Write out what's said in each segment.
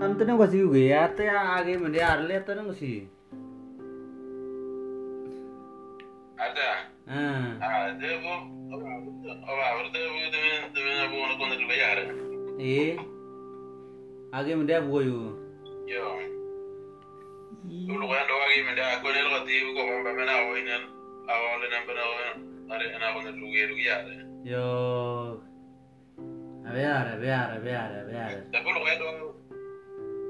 Tanto nang kasi gue ya, te age mende arle to nang si. Ada. Ah, Ada bu. Oh, berarti bu dengan dengan bu nak kau nak bayar. eh. Age mende abu yo. Yo. Dulu kan doa lagi menda aku ni lo ti bu kau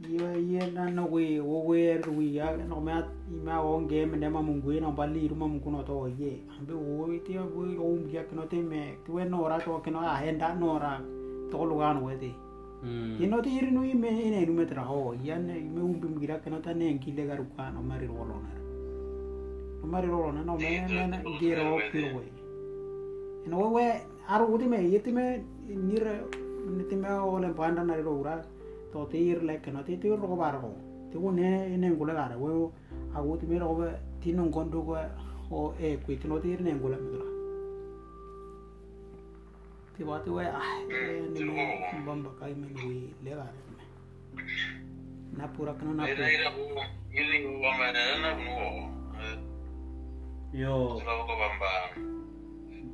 bar lugi lo ane. Itu ko bare be. Ni lagi mende banara ko nan itna lim no ge to ko bi bu ka wasa ne rale diskusi bi ko lewe na lim lim bot men diam diam no ge te ko bagar no ge ya. yo ko bagi men ku ya Ay, ano yan? ye ye na no ku wo ku ye ku ya no ma i ma on ge men ma mun ku no bali ru ma mun ku no to ye ambe wo ti ya bu o um ya no te me tu no ra to ke no a henda no ra to lu ga no we te Hmm. ye no te iri no i me ine ru me tra ho ya ne me um bim gira ke no ta ne ki le ga ru ka no mari ro lo na no mari ro lo na no me me na ge ro ki ro we no we aru uti me yeti me nire niti me ole panda na ro ura to te ir le ke no te te ro bar ko te wo ne ne ngule gara we a uti me ro we ti non kondo ko o e ku ti no te ir ne ngule me dra ti wa te we ah ne me bamba kai me ni le gara me na pura kana na Ay, pura na ira ko, ili ko ba man na no. Yo. Selalu ko bamba.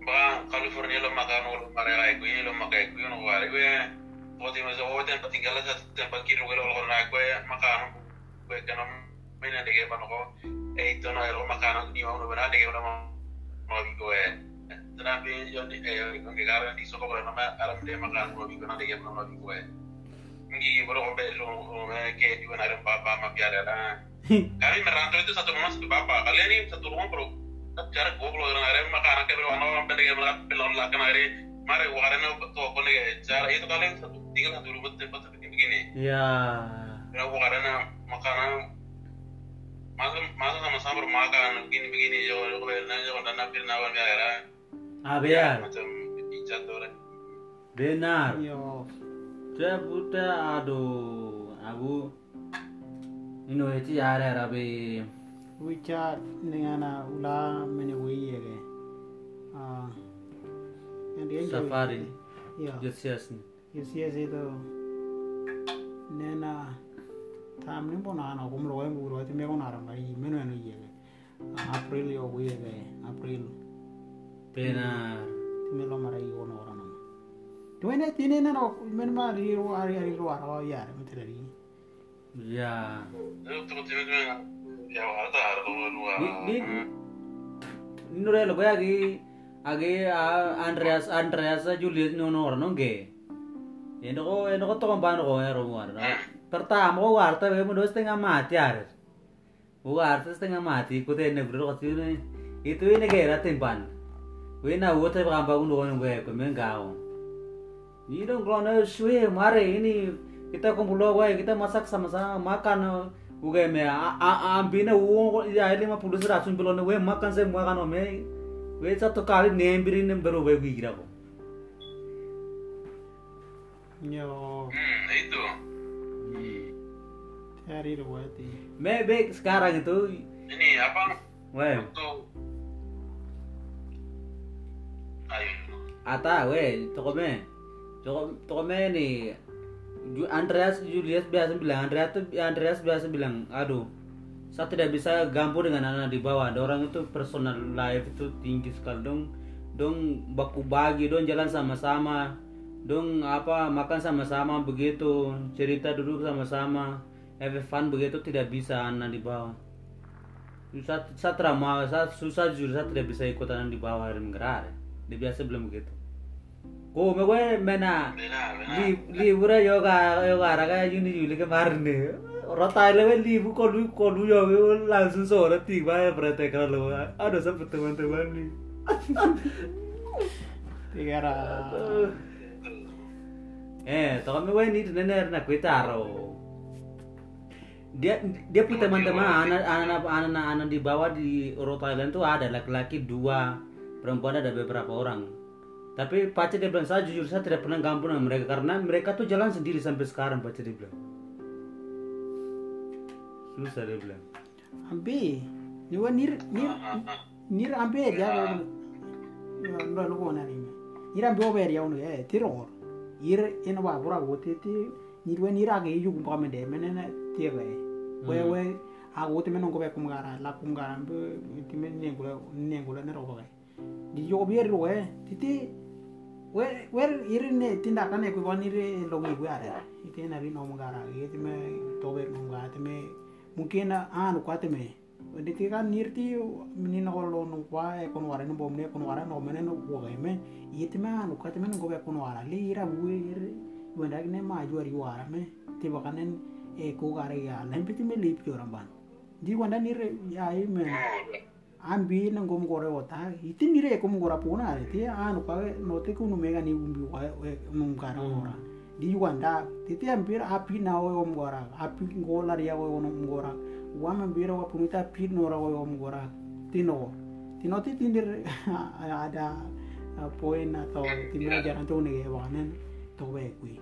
Ba California lo makan lo marai ko lo makai ko no wari ko. Mas o tempat tinggal sa tempat kilo ko lo na ko makan ko kana may na dige pa ko. Eh ito na lo makan ni mo na dige na mo mo ko eh. Tanapi yon di eh kung kagara di soko ko na alam de makan mo ko na na mo ko eh. Ngi bro ko be lo ke di na rin papa ma piara na. Kami merantau itu satu rumah satu bapak. Kalian ini satu rumah bro. Cara gue orang ada makanan kayak pendek yang melihat pelon lakan hari. Mari warna itu apa nih? Cara itu kalian satu tinggal satu rumah tempat seperti begini. Ya. Karena warna makanan masa masa sama-sama bermakan begini begini jo kalau nanya kalau nanya pilih nawan ya era A ver, macam icat tuh orang. benar. yo Dia buta aduh, abu. Ino eti are rabe. wicha ningana ula mene wi ye ge ah and ye Safari. ya ni. Yes, yes, itu. Nena tam ni bona na kum lo ngu ro ti me ko na ra mai meno eno ye. April yo wi ye April Benar. ti me lo mara yo no ra na. Tu ene ti ne na no men ma ri ro ari ari ro ara ya me te ri. Ya. Itu tuh tuh tuh ya ada ada tuh luar. Di di Ino re lo agi agi Andreas Andreas Julius no no no ge. Kan ko ero war. Pertama ko warta mo dos setengah mati are. Warta setengah mati te ne bro ko sini. Itu ini ge ra timpan. We na wo te ba ba ko no we ko men gao. Ni dong kalau na suwe mare ini kita kumpul we kita masak sama-sama makan Uga me a a ambina uo ya ile ma pulus rasun belone we makan se makan o me we satu kali nembiri nembero we gira ko. Yo Hmm itu. ti ari ro ti. Me be sekarang itu Ini apa? we Tuh. Ayo. ata we toko me toko toko me ni Ju- Andreas Julius biasa bilang Andreas tuh Andreas biasa bilang aduh saya tidak bisa gabung dengan anak di bawah ada orang itu personal life itu tinggi sekali dong dong baku bagi dong jalan sama-sama dong apa makan sama-sama begitu. Cerita duduk sama-sama. Have fun begitu. Tidak bisa anak di bawah. Saya, saya trauma saya susah jujur saya tidak bisa ikut anak di bawah dan gerar dia biasa bilang begitu. Kau me gue mena benar. li libura yoga yoga raga yuni yuli ke marne. Rota lewe libu kolu kolu yoga langsung sore tiba ya berarti kalau ada sampai teman-teman nih Ti gara toh kami gue ini nenek nak kue taro. Dia dia punya teman-teman anak anak anak anak di bawah di Rhode Island tuh ada laki-laki dua perempuan ada beberapa orang. Tapi pacar dia bilang saya jujur saya tidak pernah gabung dengan mereka karena mereka tuh jalan sendiri sampai sekarang pacar dia bilang. Susah dia bilang. Ambe ni wa nir nir nir ambe ja ya. ndo lo kona ni. Ira ambe ober ya unu eh tiro ir ina wa bura go te te nir wa nir age yu kumpa me de menena tie ga we we a go te menon go be kum gara la kum gara ambe ti men ne go ne go ne ro ga di yo bier ro eh ti ti we wer ir ne tindakan e ko wan ir lo ngi gue ara ite na ri no mo gara ite me to ber mo ga te me mungkin anu kuate di tika nirti menina ko lo no kwa e kono wara no bomne kono wara no mene no wo ga me yiti me anu kuate me no go be kono wara li ira bu ir wanda ne ma ju ari wara me ti bakanen e ko ya. Len piti me lip yo ramban di wanda nir ya i me. Ambi nang gom gore wota iti nire ko mo gora puna ti anu ka no te kuno mega ni umbi wa mum gara ora di wanda titi ambir api na o om gora. Api ngola ria o gora wa ambir wa punita api no ra o om gora tino. Tino ti tindir ada poin atau timnya jaran tuh nih wanen to we kui.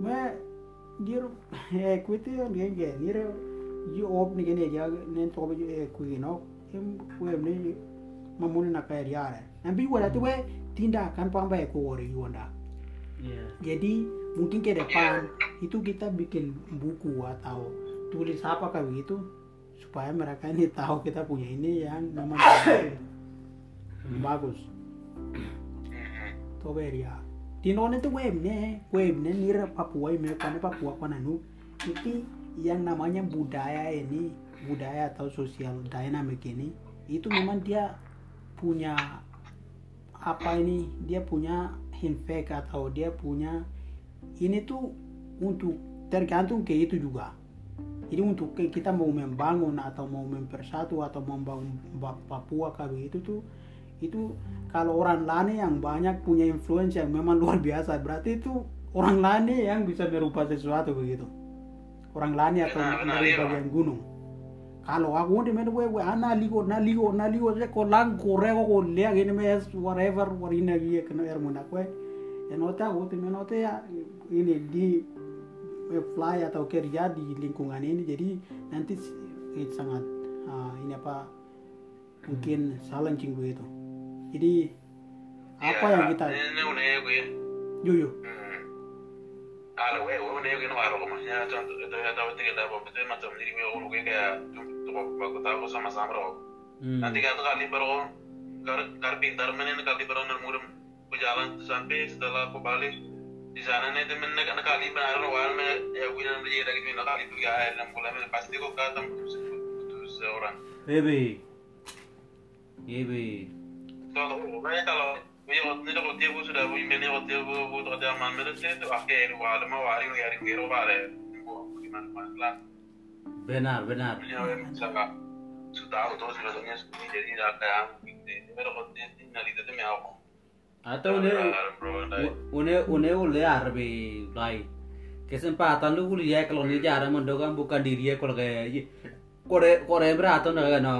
Me dir e kui ti nge nge nir yu op ni gene ja nen to be e kui no em we ni mamuni na kaya yare ambi wala ti we tinda kan pamba e ko ori wanda. Iya. Jadi mungkin ke depan itu kita bikin buku atau tulis apa kayak begitu supaya mereka ini tahu kita punya ini yang memang bagus. Toberia. Tinone itu webnya, webnya nira Papua ini kan Papua kan anu itu yang namanya budaya ini budaya atau sosial dynamic ini itu memang dia punya apa ini dia punya infek atau dia punya ini tuh untuk tergantung ke itu juga jadi untuk kita mau membangun atau mau mempersatu atau membangun Ba- Papua kayak begitu tuh itu kalau orang lain yang banyak punya influence yang memang luar biasa berarti itu orang lain yang bisa merubah sesuatu begitu. Orang lain atau dari iya, bagian gunung. Kalau aku di mana we we ana ligo na ligo na ligo se ko lang ko re ko le gini mes whatever warina gi kena er muna. Kwe ya nota aku di mana ya ini di fly atau kerja di lingkungan ini. Jadi nanti sangat ah, ini apa mungkin challenging begitu jadi apa yang kita Ini yuyu ya ya? Ya Hmm. nanti kan kali baru kar kar pintar menen kali baru nang murum ku jalan sampai setelah aku balik di sana nih temen nak nak kali benar wal me ya gue nanti jadi lagi nak kali tuh ya enam bulan me pasti kok kata putus seorang Bebe. Bebe. kalau kalau ini sudah bu ini kalau dia bu bu tuh dia man itu itu akhir wal mau wari wari kiro wale gimana mana Benar, benar. Sudah tahu sebetulnya seperti jadi nggak kayak gitu. Pero kalau dia tinggal itu mau. Atau une une une ule arbe lai. Kesempatan lu kuliah kalau ni jarang mendokan bukan diri ya kalau kayak kore kore berato na no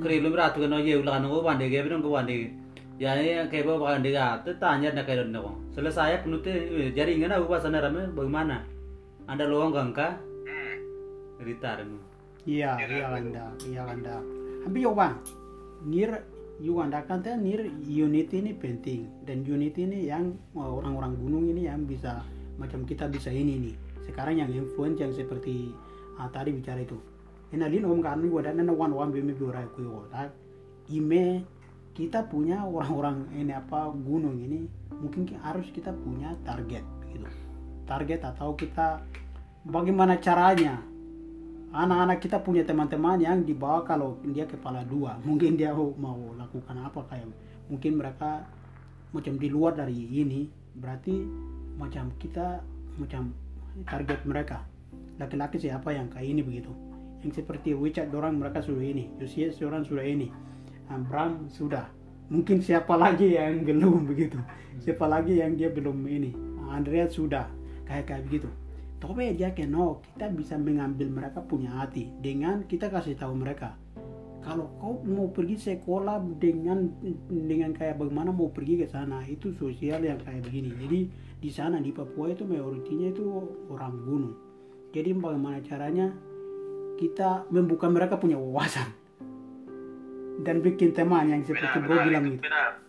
krilu berato no ye ulah no wande ge bidong ko wande ya ya kayak bawa wande ga te tanya na kayak no selesai penute jaringan aku pasana rame bagaimana anda luang gangka Hmm. ritar no Iya, Iya. Anda, iya Anda. Tapi yo bang, nir Anda kan teh nir unity ini penting dan unity ini yang uh, orang-orang gunung ini yang bisa macam kita bisa ini nih. Sekarang yang influence yang seperti ah, tadi bicara itu. Enalin om kan gua dan wan wan bimi biora ku yo. Ime kita punya orang-orang ini apa gunung ini mungkin ki- harus kita punya target gitu. Target atau kita bagaimana caranya anak-anak kita punya teman-teman yang di bawah kalau dia kepala dua. Mungkin dia mau lakukan apa kayak mungkin mereka macam di luar dari ini berarti macam kita macam target mereka. Laki-laki siapa yang kayak ini begitu? Yang seperti Richard orang mereka sudah ini. Lucius orang sudah ini. Bram sudah. Mungkin siapa lagi yang belum begitu? Siapa lagi yang dia belum ini? Andreas sudah. Kayak kayak begitu tapi dia ke no kita bisa mengambil mereka punya hati dengan kita kasih tahu mereka. Kalau kau mau pergi sekolah dengan dengan kayak bagaimana mau pergi ke sana itu sosial yang kayak begini. Jadi di sana di Papua itu mayoritinya itu orang gunung. Jadi bagaimana caranya? Kita membuka mereka punya wawasan. Dan bikin teman yang seperti bro bilang itu benar.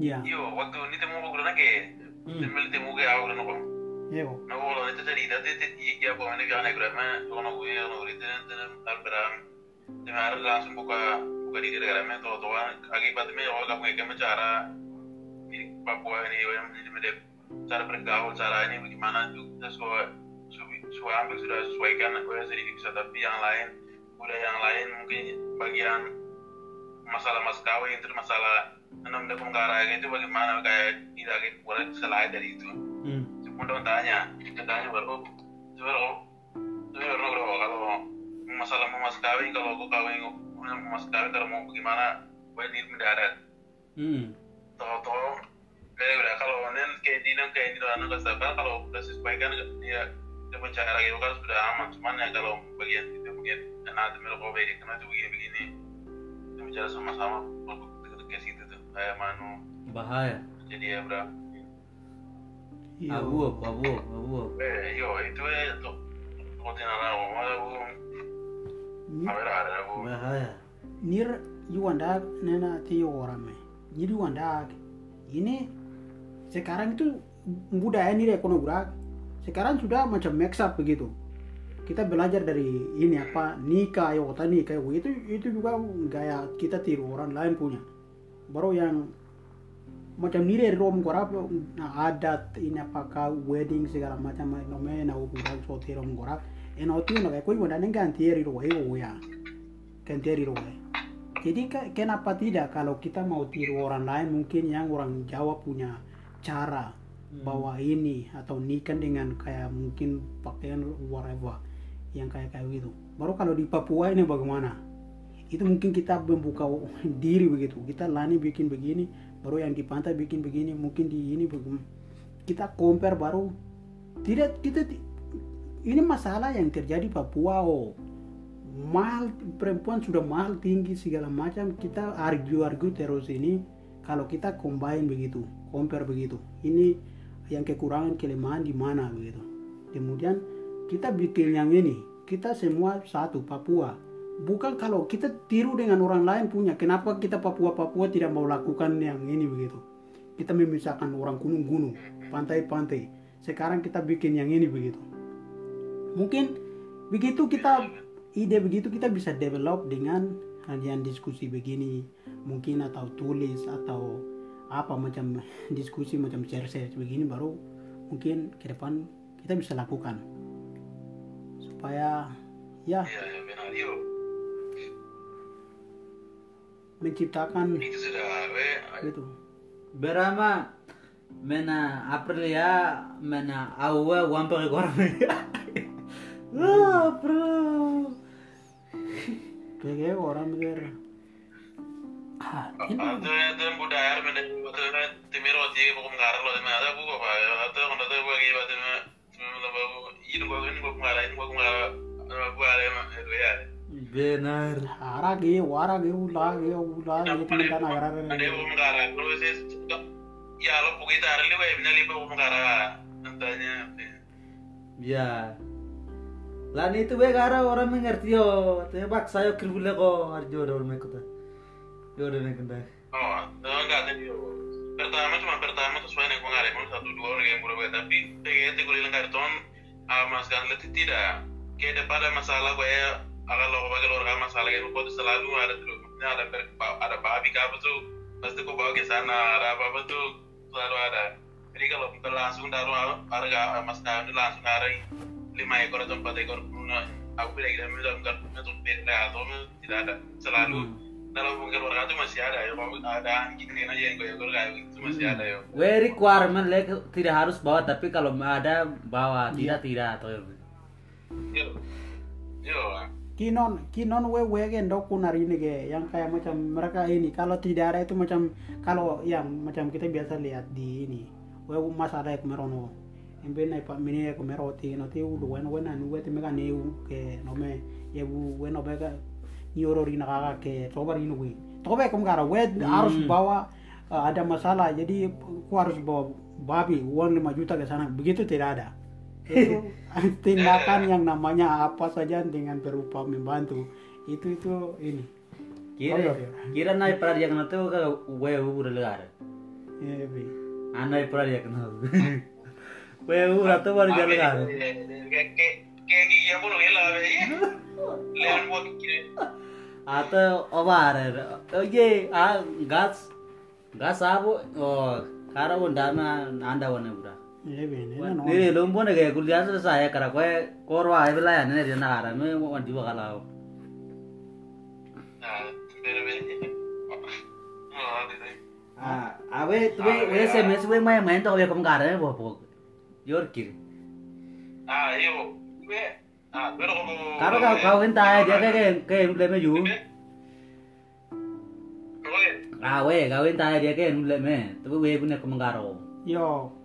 Ya. Waktu ini temu bugro nake Hmm. temu ke awro no ya no bolo itu jadi tadi tadi ya po ini kan agak mah kono gue no itu dan alberam temar langsung buka buka di gara mah to to akibat me oh kamu kayak cara di Papua ini yang ini medep. Cara bergaul cara ini bagaimana juga sesuai sesuai ambil sudah sesuaikan gue sedikit bisa. Tapi yang lain udah yang lain mungkin bagian masalah mas kawin terus masalah enam dekung itu bagaimana? Kayak tidak boleh selain dari itu. Hmm. Kemudian tanya, tanya baru sebenarnya sebenarnya bro kalau masalah mau mas kawin kalau aku kawin mau mas kawin kalau mau bagaimana gue di mendarat. Hmm. tahu-tahu kayak udah kalau nen kayak di kayak di dalam kan kalau udah sesuaikan dia dia bicara gitu kan sudah aman. Cuman ya kalau bagian itu mungkin karena ada melo baik karena itu begini. Begini bicara sama-sama kalau deket-deket situ tuh kayak manu. Bahaya. jadi ya Iya. Abu, abu, abu. eh yo itu ya tuh. Kau tinggal lah mau Ni- kamera ada bu Bahaya. nir yuanda nena ti orang me. Jadi yuanda ini sekarang itu budaya ini ekonomi sekarang sudah macam mix up begitu. Kita belajar dari ini apa nikah ya kota nikah itu itu juga gaya kita tiru orang lain punya. Baru yang macam nire rom korap adat ini apakah wedding segala macam nomena uburan so tirom korap eno tu no ko wanda neng gantieri ro eo ya. Gantieri ro jadi ka- kenapa tidak kalau kita mau tiru orang lain mungkin yang orang Jawa punya cara bawa ini atau nikah dengan kayak mungkin pakaian whatever yang kayak kayak gitu. Baru kalau di Papua ini bagaimana? Itu mungkin kita membuka diri begitu. Kita lani bikin begini baru yang di pantai bikin begini mungkin di ini bagaimana kita compare baru. Tidak kita ini masalah yang terjadi Papua oh. Mahal perempuan sudah mahal tinggi segala macam. Kita argue argue terus ini. Kalau kita combine begitu compare begitu. Ini yang kekurangan kelemahan di mana begitu. Kemudian kita bikin yang ini. Kita semua satu Papua bukan kalau kita tiru dengan orang lain punya. Kenapa kita Papua Papua tidak mau lakukan yang ini begitu? Kita memisahkan orang gunung-gunung pantai-pantai. Sekarang kita bikin yang ini begitu. Mungkin begitu kita ide begitu kita bisa develop dengan hanya diskusi begini. Mungkin atau tulis atau apa macam diskusi macam share share begini baru mungkin ke depan kita bisa lakukan. Supaya ya menciptakan itu gitu Berama mena Aprilia mena awa wampa ke korang. Ah, bro. kayak orang ber ah ini itu itu budaya men itu timiro ji bukan ngarang lo timiro ada apa ya atau kalau ada buku lagi batu timiro baru ini buku ini buku ngarang ini buku ngarang buku ada itu ya Benar. arage warage ulage ulage itu dan agar ada buku ngarang kalau sih ya lo itu hari ini benar lihat buku ngarang entahnya Ya. Lan itu be kara orang mengerti yo. Tapi bak saya kirbule ko arjo dor me kota. Yo dor me kenda. Oh, enggak tadi. Pertama cuma pertama tuh dengan pengarang kalau satu dua orang yang berubah tapi PGT kuliah karton mas kan letih tidak. Kayak daripada masalah masalah yang kau selalu ada terus ada ber- ada babi apa tuh pasti kau bawa ke sana ada apa apa tuh selalu ada. Jadi kalau kita langsung taruh harga mas kawin langsung hari lima ekor atau empat ekor Nah, aku beda atau tidak ada selalu. Dalam mungkin orang itu masih ada ya kalau ada anjing aja yang gue kayak gitu masih ada ya. We requirement like tidak harus bawa tapi kalau ada bawa. Tidak tidak atau yo yo kinon kinon we wegen dokunar ini ge yang kayak macam mereka ini. Kalau tidak ada itu macam kalau yang macam kita biasa lihat di ini we mas ada yang merono. Embe na pa mini ko mero ti no ti u wen wen anu wet me ka ne u ke no me ye bu wen no be ka ni oro ke to bari no wi to be kum gara wet harus bawa uh, ada masalah. Jadi ku harus bawa babi uang 5 juta ke sana. Begitu tidak ada itu tindakan yang namanya apa saja dengan berupa membantu itu itu ini Kira Oh, iya, iya. kira nai pradya kana tu ka we ura legar. ya bi Anai pradya kana. We ura tu baru jalan legar. kayak gigi pun lo lah be leon buat kiri Atau obar. Oye, ah gas gas abu oh kara undana anda wana bura. Ya Niri lumbo na kaya kuliah selesai kara kue korwa ay bila ya nene dia nara me bere be oh gitu Ah, awe tuwe we se mes we mai main to we kam kara bo bo. Yor kiri. ah iyo be ah pero como Kara kau kau entah dia kayak kayak le me yu. Ah we kau entah dia kayak le me. Tu we punya kam karo. yo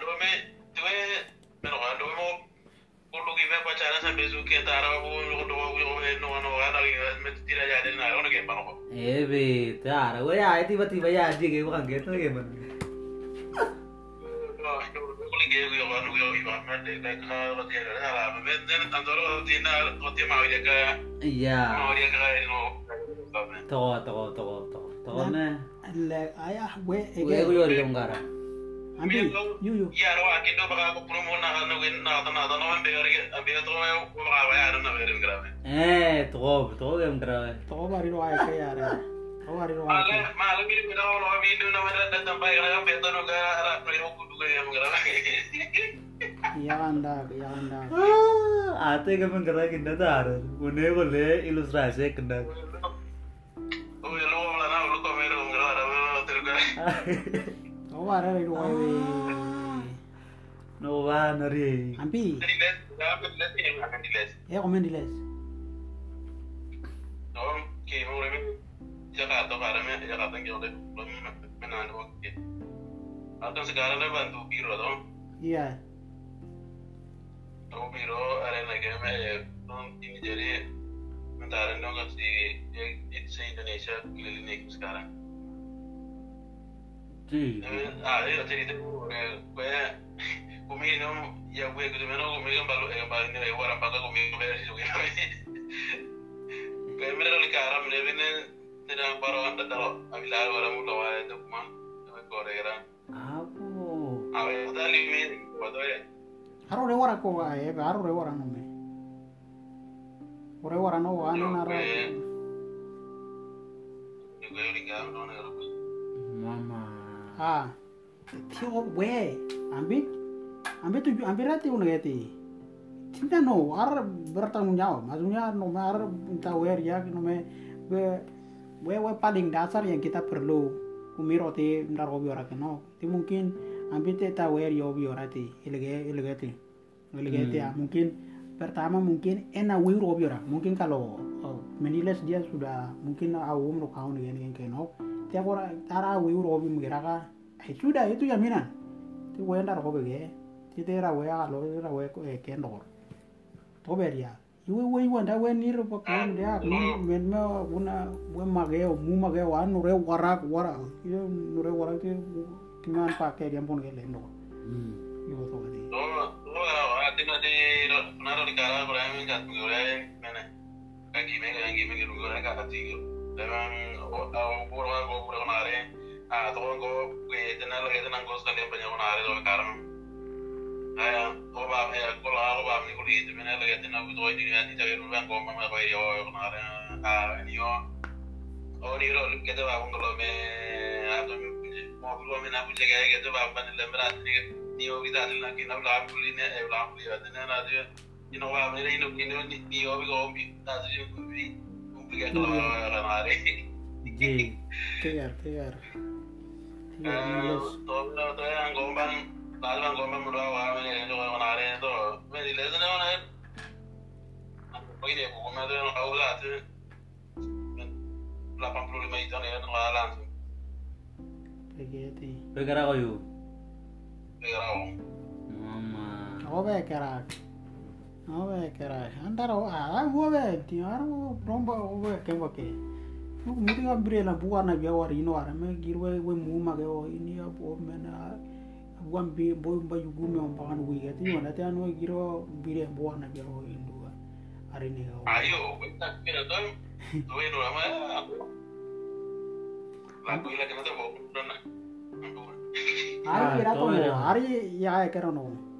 ando me tuwe pero ando mo kulo ki me pacara sampai suke tara bu lo do bu yo no no ana ki me tira ya de na ono ke pa no Eh be, tara we ay tiba-tiba ya aja kayak bukan gitu ya ya ka Iya. ya Toko toko toko toko. Toko me. le ayah We ege gue yor kam kara. ambi yu yu ya ro akindo baka ko promo na na win na na na no be ri ambi to me ko ba ba ya na be ri grave Eh, toko toko kam kara. to bari ro ay ke yare to bari ro ay Male, male bili bida wala wa bili na wala da tamba ya be to no ga ara no yo ku duga ya ngara. ya anda ya anda Ah, ate kam No ambi Di les, ya kan di les. ya komen No, ki ya ya no. Atau sekarang le bantu biro to. iya biro ke me non ini jadi Mentara no di Indonesia keliling sekarang. Sí. Ah, io ti dico che come non ya gue gitu meno come kan balu eh balu ini orang pakai come gue sih gue. Kayak mereka lagi karam deh ini tidak baru anda tahu abilah orang muda wah itu mah itu korea. Apa? Awe tadi ini buat ya. haro re wara ko ay haro re wara no me ore wara no ane na ra Gue lagi karam dong ya. Mama. Ah. Tio we ambi? Ambi tuju ambi rati geti cinta no ar bertanggung jawab. Maksudnya no ar minta wer ya no me we we we paling dasar yang kita perlu. Umiro ti ndar hobi ora no ti mungkin ambi te ta wer yo bi ora ti? Ilege ilege ti? Ilege ti ya. Mungkin pertama mungkin ena wir hobi ora. Mungkin kalau oh, meniles dia sudah mungkin awum no kaun dengan yang keno tiap orang tara wir hobi mengira ka eh sudah itu jaminan ti we ndar hobi ge ti te ra we alo ra we ko e kendor to ber ya iwe we wanda we ni ro pa kan dia men me una we mage o mu mage wa no re wara wara yo no re wara ti kingan pa ke dia pon ge le no Hmm. yo to di Lo lo era ati na di naro di kara ko ramen kat gue mene. Kaki me kaki me gue gue ka ati. Demang o o puro ko puro nare. Ah to ko gue tena lo tena ko sekali banyak nare lo karam. Aya ko ba me ko la ko ba mi ko di mene lo tena ko to di ni ta ko ban ko ma ko yo ko nare. Ah ni yo. O ni lo ke te ba ko lo me a to mo ko me na ku je ke te ba ban le mera ni ni o kita ni lagi na la ku ni e la ku ya tena na de ni no ba me ni no ni no ni o bi ko bi ta de ku bi ku bi ke ko la nare. Ji. kegar kegar Eh, to to to yang gombang lalu yang gombang berdua wah ini itu yang menarik itu ini mana apa ini buku mana yang kau lah tuh 85 itu nih yang langsung begeti Pegara ko yu. Pero, Mama. Ove kerak. Ove kerak. Antara ah ove ti aro romba ove ke ke. Nu miti ga bre na buar na biya war ino ara me girwe we mu ma ke o ini ya bo mena buan bi boy ba yugu me on pangan wi ke ti wana te anu giro bire buar na biya o indu ari ni ga. ayo, kita kira tuh, tuh itu nama aku. Lagu lagi nanti bawa udah nak. Ari Ah, kira to to era. ari ya kera no.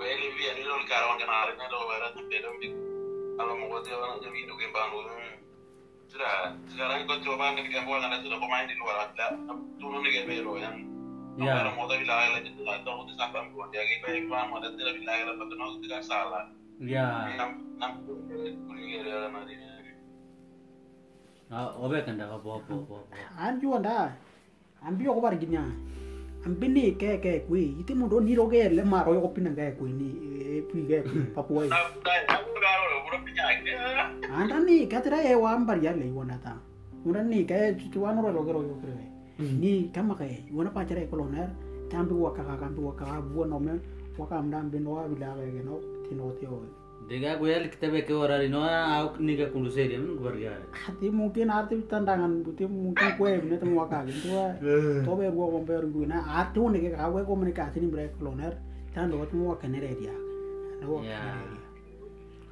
Sekarang memang tuh kweli. Kweli biar ini lo kan tuh beda kalau mau buat dia orang jadi hidup yang bangun sudah sekarang kau coba ke kampung anda sudah pemain di luar ada turun Gebero yang Ya. kalau mau tapi lahir lagi tuh atau udah sampai buat dia kayak kayak mau ada tidak lahir apa tuh nggak tidak salah Ya. enam enam kuliah dia nanti Ah, obe kan dah apa apa apa. An ju anda. An bi ko bar ginya. An bi ni ke ke kui. Iti mo do ni ro ke le ma ro ko pinan ke kui ni e pi ke papua. nah udah aku kalau udah penyakit Anda ni ka tira e wa ambar ya le wona ta. Unda ni ke tu anu ro ke ro yo kre. Ni kama ke wona pa tira koloner. Tambi wa ka ka tambi wa ka bu no me wa ka mdam bin wa bi la ke no tino tio. Dega gue ya kita be ke orari no aku ni ke kundu seri men gue bergara. Hati mungkin arti tandangan buti mungkin kue bine temu wa ka gitu wa. tobe go ko ber du na atu ne ke ka we komunikasi ni bre koloner tan do tu wa kenere dia. Ando wa Ya. kenere dia.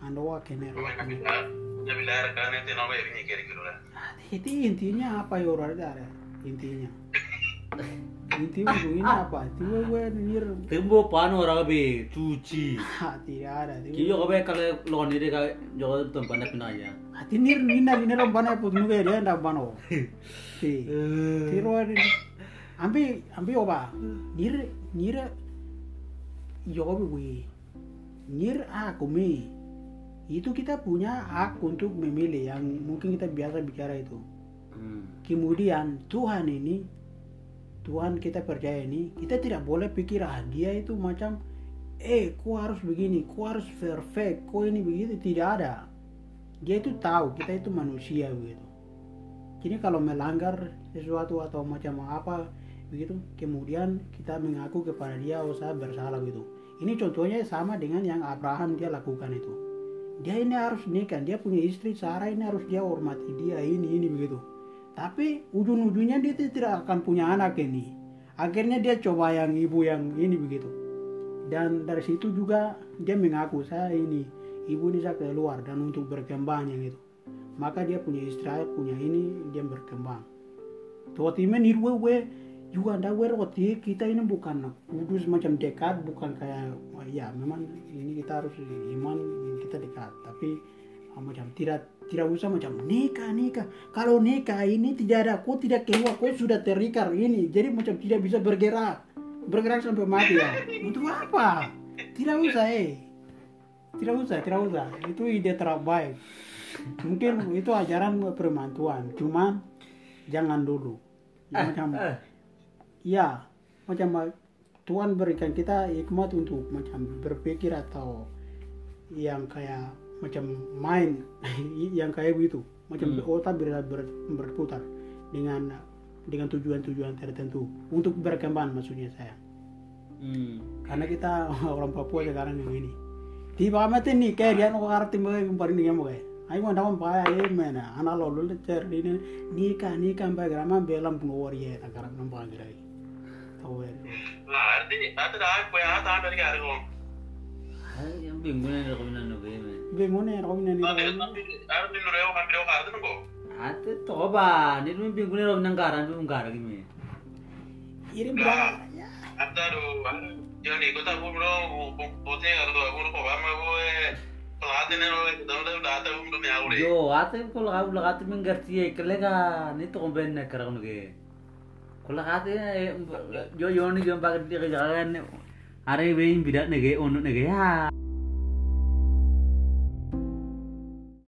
Ando wa kenere Nabi Nabi lahir kan itu nama ini kiri kiri lah. Itu intinya apa yo ora ada intinya intinya itu ini apa? Itu we we nir Tembo pano orang be cuci. hati ada itu Kiyo ko be kale lo ni de ka jo tempat nak pinanya. hati nir nina nina rom bana put nu dia nda bano ti tiro ambi ambi oba nir nir yo be we nir aku me itu kita punya hak untuk memilih yang mungkin kita biasa bicara itu. Hmm. kemudian Tuhan ini Tuhan kita percaya ini kita tidak boleh pikir ah dia itu macam eh kau harus begini kau harus perfect kau ini begitu. Tidak ada. Dia itu tahu kita itu manusia begitu. Jadi kalau melanggar sesuatu atau macam apa begitu kemudian kita mengaku kepada dia oh saya bersalah gitu ini contohnya sama dengan yang Abraham dia lakukan itu. Dia ini harus nikah dia punya istri Sarah ini harus dia hormati dia ini ini begitu tapi ujung-ujungnya dia tidak akan punya anak ini. Akhirnya dia coba yang ibu yang ini begitu. Dan dari situ juga dia mengaku saya ini ibu ini saya keluar dan untuk berkembang yang itu. Maka dia punya istri punya ini dia berkembang. Tuh timen irwe we juga anda we roti. Kita ini bukan kudus macam dekat bukan kayak ya memang ini kita harus iman kita dekat. Tapi macam tidak tidak usah macam nikah nikah. Kalau nikah ini tidak ada kau tidak keluar kau sudah terikat ini. Jadi macam tidak bisa bergerak. Bergerak sampai mati ya. Untuk apa? Tidak usah eh. Tidak usah tidak usah. Itu ide terbaik. Mungkin itu ajaran permantuan cuman jangan dulu. Ya, macam Eh, ya macam Tuhan berikan kita hikmat untuk macam berpikir atau yang kayak macam main yang kayak begitu. Macam Hmm. otak ber, ber- berputar dengan dengan tujuan-tujuan tertentu. Untuk berkembang maksudnya saya hmm. karena kita orang Papua sekarang yang ini. Di bawah nih kayak dia no arti mau kemarin mau kayak ayo mau dapat paya eh mana anak lo lu cer ini nikah nikah sampai grama belam pun wari ya sekarang nampak gerai tahu ya nah arti nanti dah aku ya om Ay, yang bingung na ko na no be men. bingung nih orang ini nanti nanti harus di nureo kan video kartu nunggu Ate to ba, ni mo bingung na ro nang garan mo gara gimi. ini Nah, berapa ada do, bote apa gue pelatih nih loh, kita udah udah ada belum ya udah. Yo, ate ko la la ate min garti e kelega ni to ben na kara no ge. Ko la ate yo yo ni jom ba di ga ga ne. Are we in bidat ne ge onu ne ge ya.